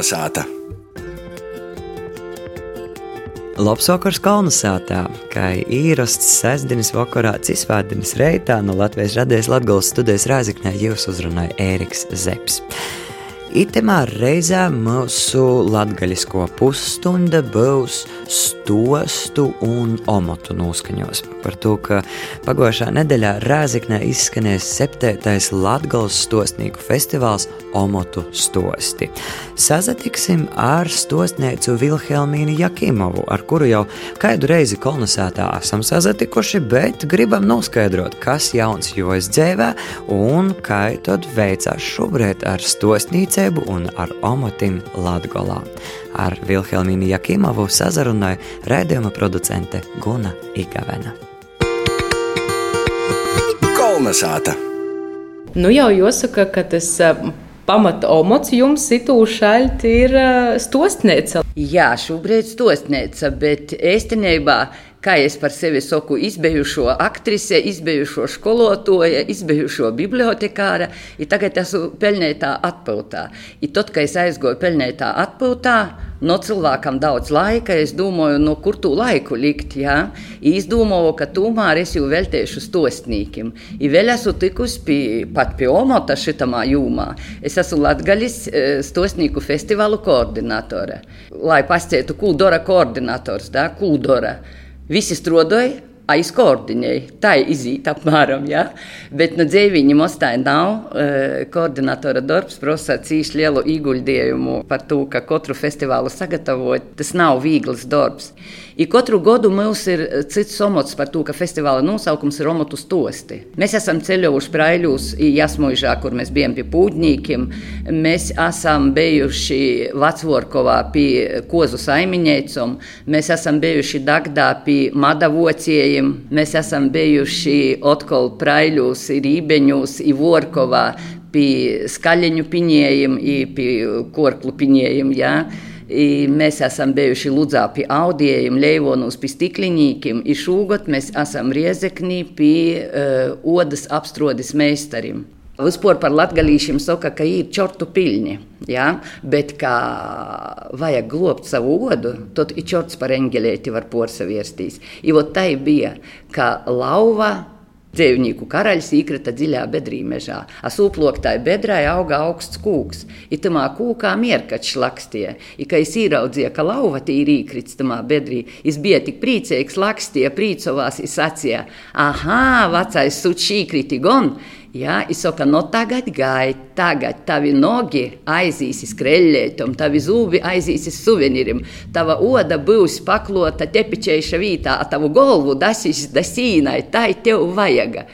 Kalnasāta! Labs vakars Kalnasātā, kā īrasts sestdienas vakarā, cisvētdienas reitā no Latvijas radies Latgales studijas Rāziknē jūs uzrunāja Ēriks Zeps. Itemā reizē mūsu latgaļisko pusstunda būs stostu un omotu noskaņos. Par to, ka pagājušā nedēļā Rēziknē izskanēs septētais Latgales stostnieku festivāls Omotu stosti. Sazatiksim ar stostnieci Vilhelmīnu Jakimovu, ar kuru jau kādu reizi kolonizētā esam sazatikuši, bet gribam noskaidrot, kas jauns jojas dzēvē un kā tad veicās šobrīd ar stostniecību un ar omotim Latgolā. Ar Vilhelmīnu Jakimovu sazarunāja rēdījuma producente Guna Igavena. Kolnesāta! Nu jau jāsaka, ka tas pamata omots jums itūšaļt ir stostnēca. Jā, šobrīd stostnēca, bet īstenībā kā es par sevi saku, izbijušo aktrise, izbijušo skolotāju, izbijušo bibliotekāra, tagad esmu pelnītā atpūtā. Un tad, kad es aizgoju pelnītā atpūtā, no cilvēkam daudz laika, es domāju, no kur tu laiku likt. Ja? Es domāju, ka tomēr es jau veltīšu stostnīkim. I vēl esmu tikusi pie, pat pie omota šitamā jūmā. Es esmu Latgaļas stostnīku festivālu koordinatore. Lai pascietu, kuldora koordinators, da, kuldora. Visi strādāja, aizkoordinēja. Tā ir izīta apmēram. Ja? Bet nu, dzīviņa mostā nav. Koordinatora darbs prasa cīši lielu ieguldījumu par to, ka katru festivālu sagatavot. Tas nav viegls darbs. I katru gadu mums ir cits somots par to, ka festivāla nosaukums ir Romotu stosti. Mēs esam ceļojuši Braiļus, Jasmuižā, kur mēs bijām pie pūģņīkiem. Mēs esam bijuši Vacvorkovā pie kozu saimiņēcom. Mēs esam bijuši Dagdā pie madavociejiem. Mēs esam bijuši Otkol Braiļus, Rībeņus, Ivorkovā pie skaļiņu piņējiem, pie korklu piņējiem. Ja? I mēs esam bijuši Ludzā pie audējiem, Leivonos pie stikliņīkiem, un šogad mēs esam Riezeknī pie uh, odas apstrodes meistarim. Vispār par latgadījušiem saka, ka ir čortu piļņi, ja? bet kā vajag globt savu odu, tad ir čorts par engelēti var porsaviestīs. I vot tai bija, ka lauva Dzīvnieku karaļs iekrita dziļā bedrī mežā. Asūploktāji bedrai auga augsts kūks. Itamā kūkā mierkačs lakstie. I, kad es ieraudzīju, ka lauva tīri īkrits tamā bedrī, es biju tik priecīgs lakstie, prīcovās, es sacīju, aha, vecais sučs īkriti gon, Ja, es saku, no tagad gāja, tagad tavi nogi aizīs skreļļētam, tavi zūbi aizīs suvenīrim, tava oda būs paklota tepičēša vītā, a tavu golvu dasīs dasīnai, tai tev vajaga.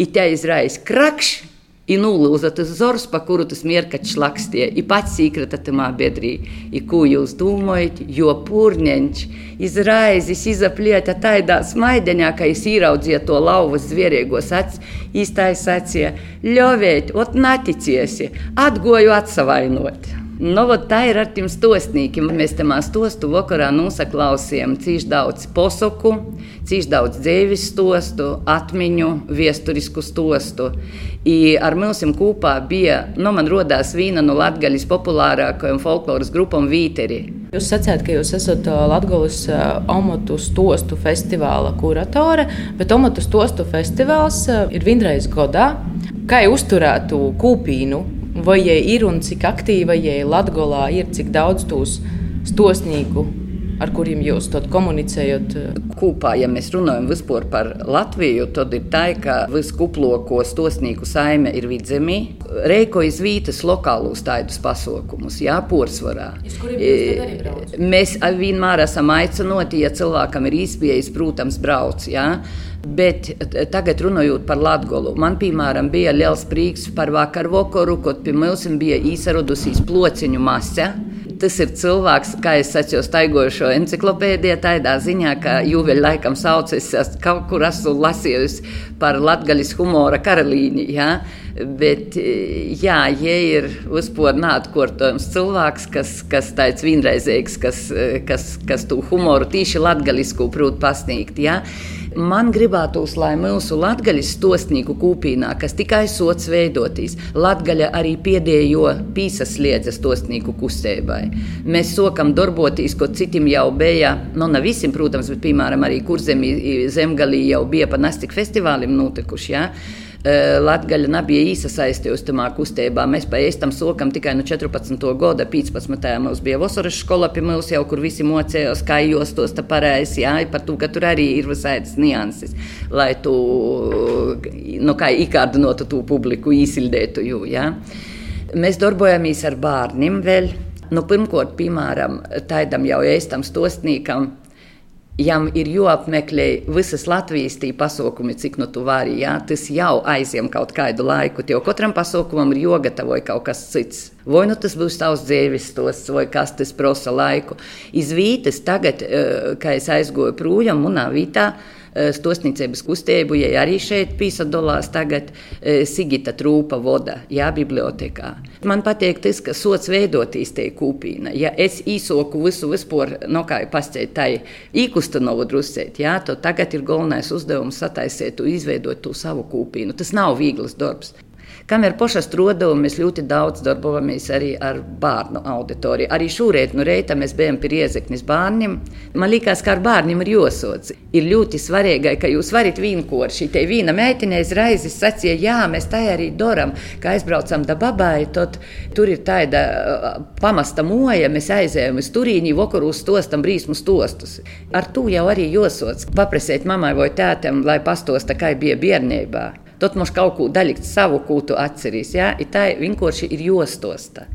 I te izrais krakšs, i nulūza tas zors, pa kuru tas mierkačs lakstie, i pats īkrata tamā bedrī. I ko jūs domājat, jo purņenč izraizis izaplieta taidā smaideņā, ka es īraudzīju to lauvas zvierīgos acis, īstais sacīja, ļovēt, ot naticiesi, atgoju atsavainot. Nu, tā ir ar tiem stostniekiem. Mēs tam stostu vakarā nosaklausījām cīši daudz posaku, cīši daudz dzīves stostu, atmiņu, viesturisku stostu. I ar mums kopā bija, nu, man radās viena no Latvijas populārākajām folkloras grupām Vīteri. Jūs sacījāt, ka jūs esat Latvijas Omotu stostu festivāla kuratore, bet Omotu stostu festivāls ir vienreiz gadā. Kā uzturētu kūpīnu vai jai ir un cik aktīva jai Latgolā ir, cik daudz tūs stosnīgu, ar kuriem jūs komunicējat? Kopā, ja mēs runājam par Latviju, tad ir tā, ka viskuploko stosnīgu saime ir vidzemī. Reiko izvītas lokālus tādus pasaukumus, jā, porsvarā. Mēs vienmēr esam aicinoti, ja cilvēkam ir īspējas, protams, brauc. Jā. Bet tagad runājot par Latviju, man piemēram bija liels prieks par vakaru vakaru, kad pie mums bija īsarudusies plociņu masa. Tas ir cilvēks, kā es saku, staigojušo enciklopēdijā, tādā ziņā, ka jūveļa laikam saucas, es kaut kur esmu lasījusi par latgaļas humora karalīni. Ja? Bet, jā, ja ir uzpūnāts kortojums cilvēks, kas, kas tāds vienreizīgs, kas, kas, kas to humoru tīši latgaļisku prūt pasniegt. Ja? Man gribētos, lai mūsu latgaļas stostnieku kūpīnā, kas tikai sots veidotīs, latgaļa arī piedējo pīsasliedza stostnieku kustībai. Mēs sokam darboties, ko citim jau bija, nu, ne visiem, protams, bet, piemēram, arī kurzemī zemgalī jau bija pa nastik festivālim notikuši. Ja? Latvija nebija iesaistījusi tajā kustībā. Mēs pēc sokam tikai no 14. gada, 15. mums bija vasaras skola pie mums jau, kur visi mocējās, kā jūs tos tā pareizi, jā, par to, ka tur arī ir visādas nianses, lai tu, nu, kā īkārdinotu to publiku, īsildētu jū, jā. Mēs darbojamies ar bērniem vēl. Nu, pirmkārt, piemēram, tādam jau ēstam stostniekam, jam ir jāapmeklē visas Latvijas pasākumi, cik nu tu vari. Jā, tas jau aizņem kaut kādu laiku. Tev katram pasākumam ir jāgatavo kaut kas cits. Vai nu tas būs tavs dzīves stosts, vai kas tas prasa laiku. Izvītas tagad, eh, kad es aizgoju projām, manā vītā Eh, stosniecības kustību, ja arī šeit piesadalās tagad eh, Sigita Trūpa voda, jā, bibliotekā. Man patīk tas, ka sots veidotīs te kūpīna. Ja es īsoku visu vispār, no kā jau pastāstīt, tai īkustanovu drusēt, jā, tad tagad ir galvenais uzdevums sataisīt, izveidot to savu kūpīnu. Tas nav viegls darbs. Kamēr pašā strādājā mēs ļoti daudz darbojamies arī ar bērnu auditoriju. Arī šoreiz no reita mēs bijām pie riezekņas bērniem. Man liekas, ka ar bērniem ir jāsots. Ir ļoti svarīgi, ka jūs varat vienkārši šī te viena meitene reizes sacīja, jā, mēs tā arī darām, ka aizbraucam da babai, tad tur ir tāda pamasta moja, mēs aizējām uz turīni, vakaru stostam brīsmu stostus. Ar to jau arī jāsots. Paprasiet mammai vai tētam, lai pastosta, kā bija bērnībā. Tad mums kaut ko daļikt savu kūtu atcerīs. Ja? Tā vienkārši ir jostosta.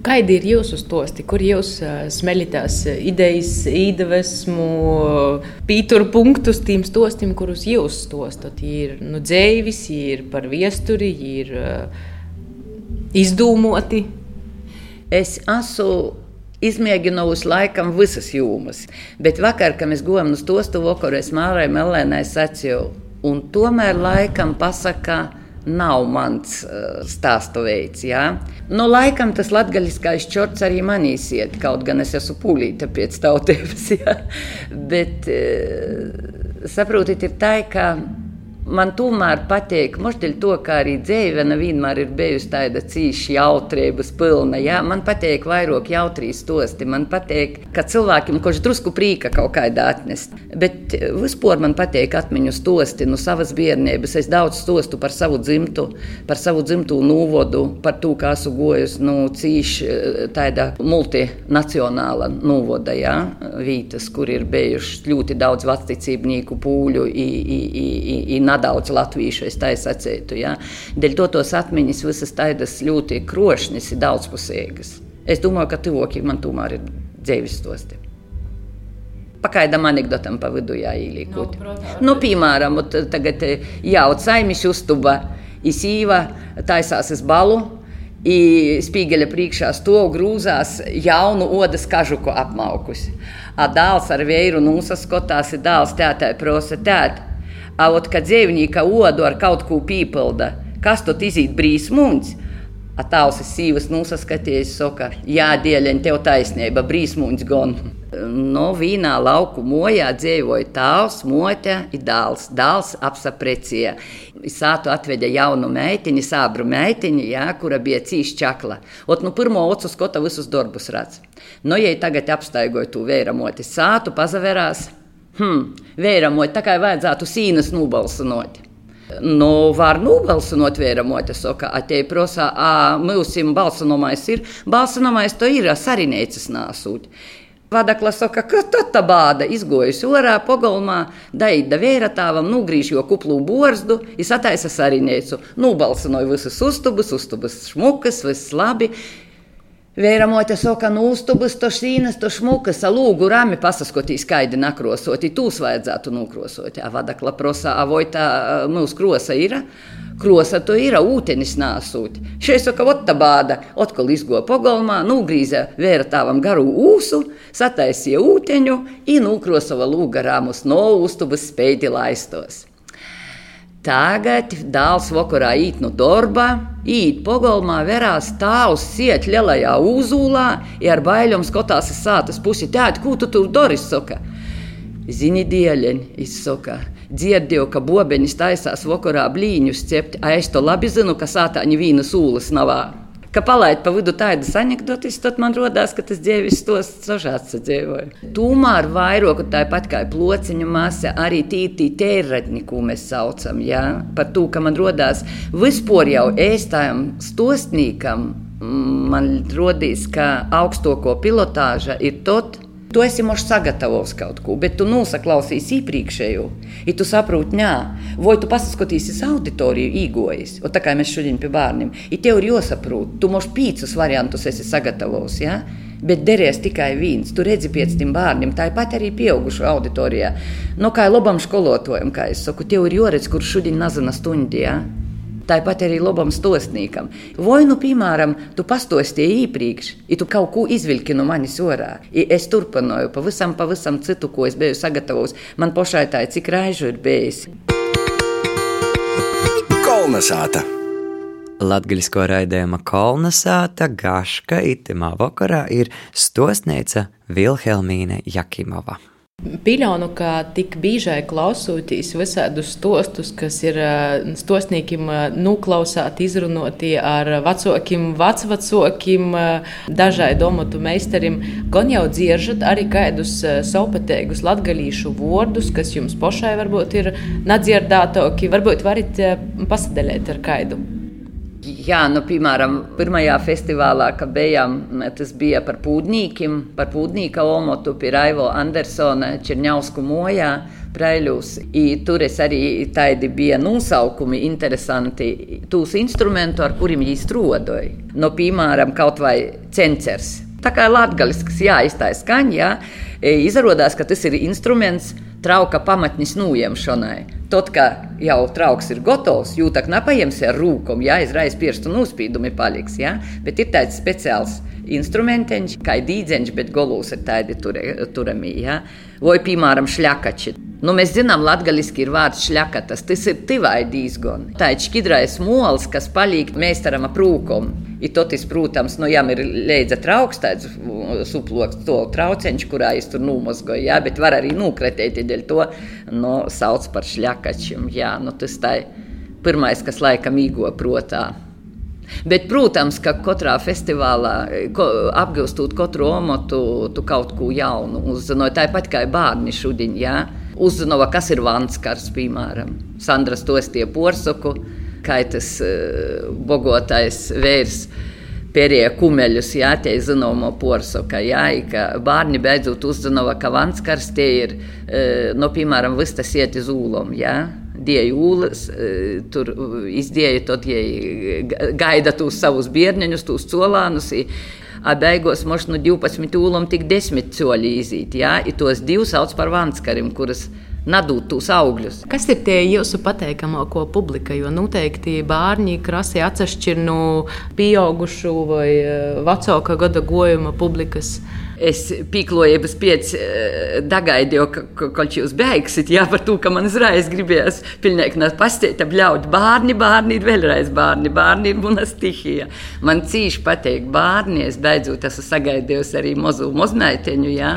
Kādi ir jūsu stosti, kur jūs smeļatās idejas, iedvesmu, pīturu punktus tiem stostiem, kurus jūs stostat? Ir nu, dzēvis, ir par viesturi, ir izdūmoti. Es esmu izmēģinājusi laikam visas jūmas, bet vakar, kad mēs gājām uz to stostu vakaru, es Mārai Melēnai sacīju, Un tomēr laikam pasakā, nav mans uh, stāstu veids. Ja? Nu, laikam tas latgaļiskais čorts arī manīs iet, kaut gan es esmu pūlīta pēc tautības. Ja? Bet uh, saprotiet, ir tā, ka man tomēr patīk, moždaļ to, ka arī dzīve nevienmēr ir bijusi tāda cīši jautrības pilna. Jā, man patīk vairāk jautrīs tosti, man patīk, ka cilvēkiem kurš drusku prīka kaut kādā atnest. Bet vispār man patīk atmiņu stosti no savas bērnības. Es daudz stostu par savu dzimtu, par savu dzimtu nūvodu, par to, kā esmu gojusi no nu, cīši tāda multinacionāla nūvoda, jā, vītas, kur ir bijuši ļoti daudz vecticībnieku pūļu. I, i, i, i, i nedaudz latviešu, es tā sacītu. Ja? Dēļ to tos atmiņas visas tādas ļoti krošņas, ir daudzpusīgas. Es domāju, ka tuvākie man tomēr ir dzīves stosti. Pagaidām anekdotam pa vidu jāielīkot. No, nu, piemēram, tagad eh, jauc saimiņš uztuba, izsīva, taisās uz balu. Spīgeļa priekšā stāv grūzās jaunu odas kažuku apmaukus. Dāls ar vēju nosaskotās, ir dāls tētai prosa tētai. Avot, kad dzīvnieka odu ar kaut ko pīpilda, kas tad izīt brīsmuņs? Tāls ir sīvas nosaskaties, saka, jā, dieļaņ, tev taisnība, brīsmuņs gon. No vīnā lauku mojā dzīvoja tāls, mote, ir dāls. Dāls apsaprecīja. Sātu atveļa jaunu meitiņu, sābru meitiņu, jā, kura bija cīši čakla. Ot, nu pirmo ocu skota visus darbus redz. No, ja tagad apstaigoja tu vēra moti sātu, pazaverās, Hmm, vēramot, tā kā vajadzētu sīnas nobalsot. Nu, var nobalsot vēramot, es saku, atei prosā, a, mūsim balsonamais ir, balsonamais to ir, sarinēcis nāsūt. Vadakla saka, ka tā bāda izgojusi orā, pogalmā, daida vēratāvam, nugrīž jo kuplu borzdu, izataisa sarinēcu, nobalsonoja visus uztubus, uztubus šmukas, viss labi. Vēramote saka, nu uztubas, to šīnas, to šmukas, lūgu rami pasaskotīs, kaidi nakrosoti, tūs vajadzētu nukrosot. Avadakla prosā, avoj tā mūsu krosa ir. Krosa to ir, ūtenis nāsūt. Šeit saka, ot tā bāda, otkal izgo pogolmā, nugrīza vēra tāvam garu ūsu, sataisīja ūteņu, i nukrosova lūga rāmus no uztubas spēti laistos. Tagad dēls vakarā īt no darba, īt pogolmā, verās tāvs siet lielajā uzūlā, ja ar bailēm skatās uz sātas pusi. Tēt, ko tu tur dari, saka? Zini, dieļiņ, izsaka. dzirdēju, ka bobeņas taisās vakarā blīņus cept, a es to labi zinu, ka sātāņi vīna sūlas nav. Ka palaid pa vidu tādas anekdotas, tad man rodās, ka tas dzīves tos sažāts sadzīvoja. Tūmā ar vairoku tāpat kā plociņa masa, arī tītī tērratni, ko mēs saucam, jā, par to, ka man rodās vispār jau ēstājam stostnīkam, man rodīs, ka augstoko pilotāža ir tot, Tu esi možs sagatavojis kaut ko, bet tu nosaklausīsi iepriekšējo. Ja tu saproti, nē, vai tu paskatīsies auditoriju, īgojas, un tā kā mēs šodien pie bērniem, ja tev ir jāsaprot, tu možs pīcis variantus esi sagatavojis. Ja? Bet derēs tikai viens. Tu redzi, pēc tam bērniem, tāpat arī pieaugušo auditorijā. No nu, kā labam skolotājam, kā es saku, tev ir jāredz, kurš šodien nazana stundijā. Ja? Tāpat arī labam stosnīkam. Vai nu, piemēram, tu pastostīji iepriekš, ja tu kaut ko izvilki no manis orā, ja es turpināju pavisam, pavisam citu, ko es biju sagatavojis. Man pašai tā ir, cik raižu ir bijis. Kolnesāta! Latvijas raidījuma kolonizāta Gaška itemā vakarā ir stosnīca Vilhelmīne Jakimova. Pīļaunu, ka tik biežai klausūtīs visādus stostus, kas ir stosniekiem nuklausāti, izrunāti ar vecokiem, vecvacokiem, dažai domātu meistarim, gan jau dzieržat arī kādus saupatēgus latgalīšu vārdus, kas jums pašai varbūt ir nadzirdātoki, varbūt varat pasadalīt ar kaidu. Jā, nu, piemēram, pirmajā festivālā, kad bijām, tas bija par pūdnīkiem, par pūdnīka omotu pie Raivo Andersona Černiausku mojā. Praiļus. I tur arī tādi bija nosaukumi interesanti, tūs instrumentu, ar kuriem viņi strādāja. No, nu, piemēram, kaut vai cencers. Tā kā latgalisks, jā, iztāja skaņa, jā. E, izrādās, ka tas ir instruments trauka pamatnis nūjemšanai. Tad, kad jau trauks ir gatavs, jūtas nepaņems ar rūkumu, ja izraisa pirkstu nospīdumi paliks. Ja? Bet ir tāds speciāls instrumentiņš, kā dīdzeņš, bet golūs ir tādi turamī. Ja? Vai, piemēram, šļakači. Nu, mēs zinām, latgaliski ir vārds šļakatas, tas ir tivai diezgan. Tā ir šķidrais mols, kas palīk meistaram aprūkom. Ir totis, protams, nu, jām ir leidza trauks, tāds suploks, to trauceņš, kurā es tur numozgoju, jā, bet var arī nukretēt, dēļ to, nu, sauc par šļakačiem, jā, nu, tas tā ir pirmais, kas laikam īgo protā. Bet, protams, ka katrā festivālā, ko, apgūstot katru omotu, tu kaut ko jaunu uzzināji. Tāpat kā bērni šodien, jā. Uzzināja, kas ir vanskars, piemēram, Sandras Tostie porsoku, kā tas uh, bogotais vērs. Pērie kumeļus, jā, tie ir zināmo porsoka, jā, ka bērni beidzot uzzināja, ka vanskars tie ir, uh, no, piemēram, vistas iet iz ūlom, jā dieja ūlas, e, tur izdieja, tad gaida tos savus bērniņus, tos colānus. A beigās mums no 12 ūlām tik 10 soļi izīt, jā, ja tos divus sauc par vanskarim, kuras nadūt tos augļus. Kas ir tie jūsu pateikamāko publika? Jo noteikti bērni krasi atšķir no pieaugušu vai e, vecāka gada gojuma publikas es pīklojos pēc uh, dagaidīju, ka, ka kaut jūs beigsiet, jā, par to, ka man uzreiz gribējās pilnīgi pastīt, bļaut bērni, bērni ir vēlreiz bērni, bērni ir mana stihija. Man cīši patīk bērni, es beidzot esmu sagaidījusi arī mazu mozmeiteņu, jā.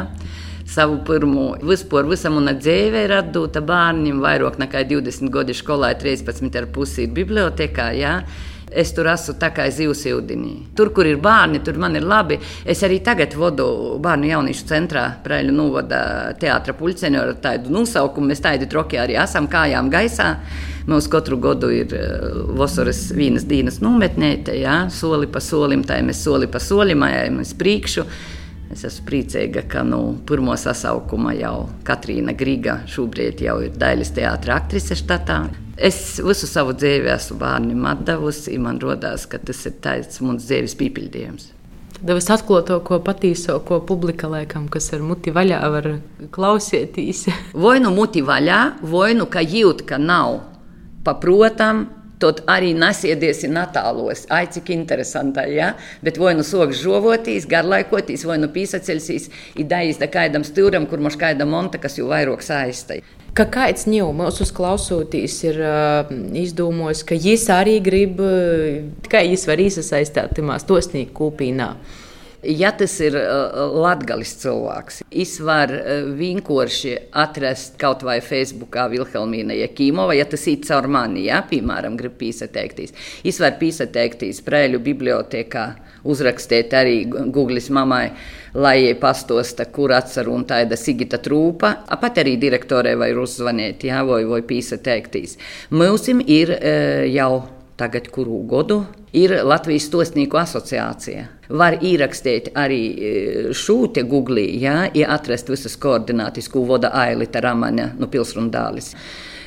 Savu pirmo vispār, visa mana dzīve ir atdota bērniem, vairāk nekā 20 gadu skolā, 13,5 ir bibliotekā. Jā. Es tur esmu tā kā zivs ūdenī. Tur, kur ir bērni, tur man ir labi. Es arī tagad vadu bērnu jauniešu centrā, Prēļu novada teātra puļceņu ar tādu nosaukumu. Mēs tādi troki arī esam kājām gaisā. Mums katru gadu ir uh, vasaras vīnas dienas nometnēta, ja? soli pa solim, tā mēs soli pa solim, mēs priekšu. Es esmu priecīga, ka nu, pirmo sasaukumā jau Katrīna Griga šobrīd jau ir daļas teātris aktrise štatā. Es visu savu dzīvi esmu bērnam devusi. Man liekas, ka tas ir tāds mans dzīves piepildījums. Tad es atklāju to, ko patīso, ko publika laikam, kas ar muti vaļā var klausīties. vai nu muti vaļā, vai nu kā jūt, ka nav paprotam. Tad arī nesiedies natālos. Ai, cik interesanti. Ja? Bet vai nu soks žovotīs, garlaikoties, vai nu pīsaceļsīs, ir dājis da kādam stūram, kur mums kāda monta, kas jau vairāk saistai ka kāds ņēma mūsu klausotīs, ir uh, izdomājis, ka viņš arī grib, uh, kā viņš var iesaistīt tajā stosnīku kūpīnā. Ja tas ir latgalis cilvēks, es varu vienkārši atrast kaut vai Facebookā Vilhelmīna Jakīmova, ja tas ir caur mani, ja, piemēram, grib pīsateikties. Es varu pīsateikties Prēļu bibliotekā, uzrakstīt arī Google's mammai, lai viņai pastosta, kur atceru un tāda Sigita Trūpa. Pat arī direktorē vai uzzvanīt, jā, vai, vai pīsateikties. Mūsim ir jau tagad kuru gadu, ir Latvijas Stosnieku asociācija. Var ierakstīt arī e, šūte Google, ja, ja atrast visas koordinātas, ko vada Ailita Ramaņa no nu, Pilsrundālis.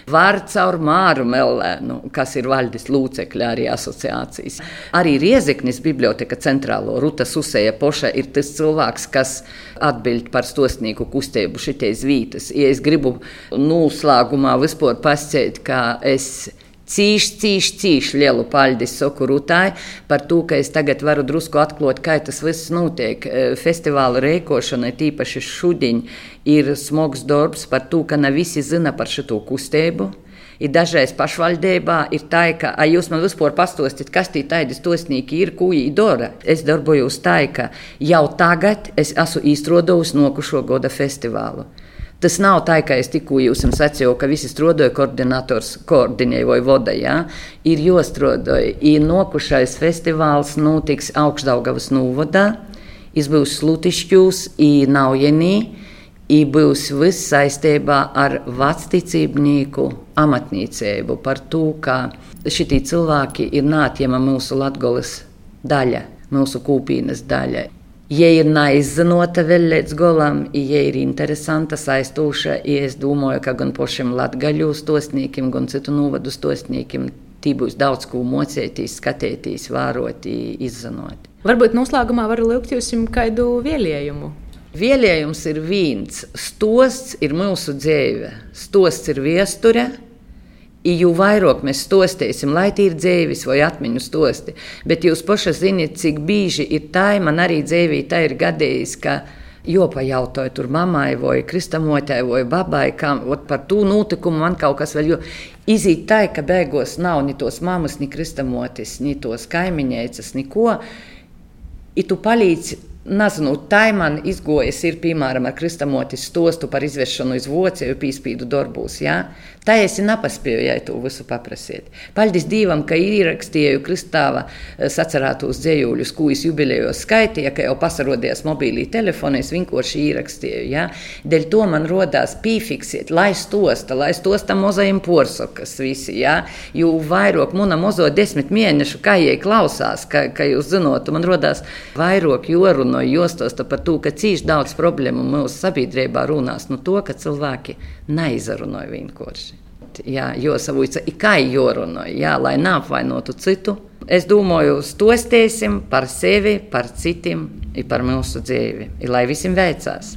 Var caur Māru Mellēnu, kas ir valdes locekļa arī asociācijas. Arī Riezeknis biblioteka centrālo Ruta Susēja Poša ir tas cilvēks, kas atbild par stosnieku kustību šities vītas. Ja es gribu noslēgumā vispār pasciet, ka es Cīši, cīši, cīši lielu paļģi saku Rutai par to, ka es tagad varu drusku atklāt, kā tas viss notiek. E, festivāla rēkošana, tīpaši šudiņ, ir smags darbs par to, ka ne visi zina par šo kustību. Ir dažreiz pašvaldībā ir tā, ka, ja jūs man vispār pastāstāt, kas tie tādi stosnīgi ir, ko viņi dara. Es darbojos tā, ka jau tagad es esmu īstenojis nokušo gada festivālu. Tas nav tā, ka es tikko jums sacīju, ka visi strādāja koordinators, koordinēja vai voda. Ja? Ir jāstrādāja. Ir nokušais festivāls notiks augstdaugavas novadā, izbūs slutišķūs, ir naujienī. Ir būs viss saistībā ar vecticībnieku amatniecību, par to, ka šie cilvēki ir nātjama mūsu latgolas daļa, mūsu kūpīnas daļa. Ja ir neizzinota vēl līdz galam, ja ir interesanta, aiztūša, ja es domāju, ka gan pašiem latgaļu stosniekiem, gan citu novadu stosniekiem tī būs daudz ko mocēties, skatīties, vērot, izzinot. Varbūt noslēgumā var lūgt jums kādu vielējumu. Vielējums ir viens. Stosts ir mūsu dzīve. Stosts ir viesture, jo vairāk mēs stostēsim, lai tie ir dzīves vai atmiņu stosti. Bet jūs paši zināt, cik bieži ir tā, man arī dzīvī tā ir gadījis, ka jopajautāju tur mammai vai kristamotē vai babai, kam par to notikumu man kaut kas vēl, jo izīt tā, ka beigos nav ni tos mammas, ni kristamotis, ni tos kaimiņēcas, neko. I tu palīdzi Nezinu, tā man izgojas, ir piemēram ar kristamotis stostu par izvešanu uz vocēju pīspīdu darbūs. Ja? Tā es nepaspēju to visu paprasīt. Paldies Dievam, ka ierakstīju kristāva eh, sacerētos dzējuļus, ko es jubilejos skaitīju, ka jau pasarodījās mobilī telefoni, es vienkārši ierakstīju. Ja? Dēļ to man rodās pīfiksiet, lai stosta, lai stosta mozajiem porsokas visi. Ja? Jo vairāk muna mozo desmit mēnešu, kā jai klausās, ka, ka jūs zinot, man rodās vairāk jorunu no jostos par to, ka cīši daudz problēmu mūsu sabiedrībā runās no to, ka cilvēki neizrunāja vienkārši. Jā, jo savūca ir kā jorunāja, jā, lai neapvainotu citu. Es domāju, stostēsim par sevi, par citiem, par mūsu dzīvi, lai visiem veicās.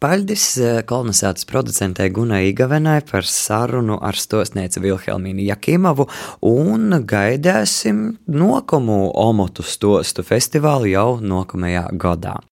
Paļģis eh, kolonizācijas producentē Gunai Igavenai par sarunu ar stosnieci Vilhelmīnu Jakimovu un gaidāsim nokumu Omotu stostu festivālu jau nākamajā gadā.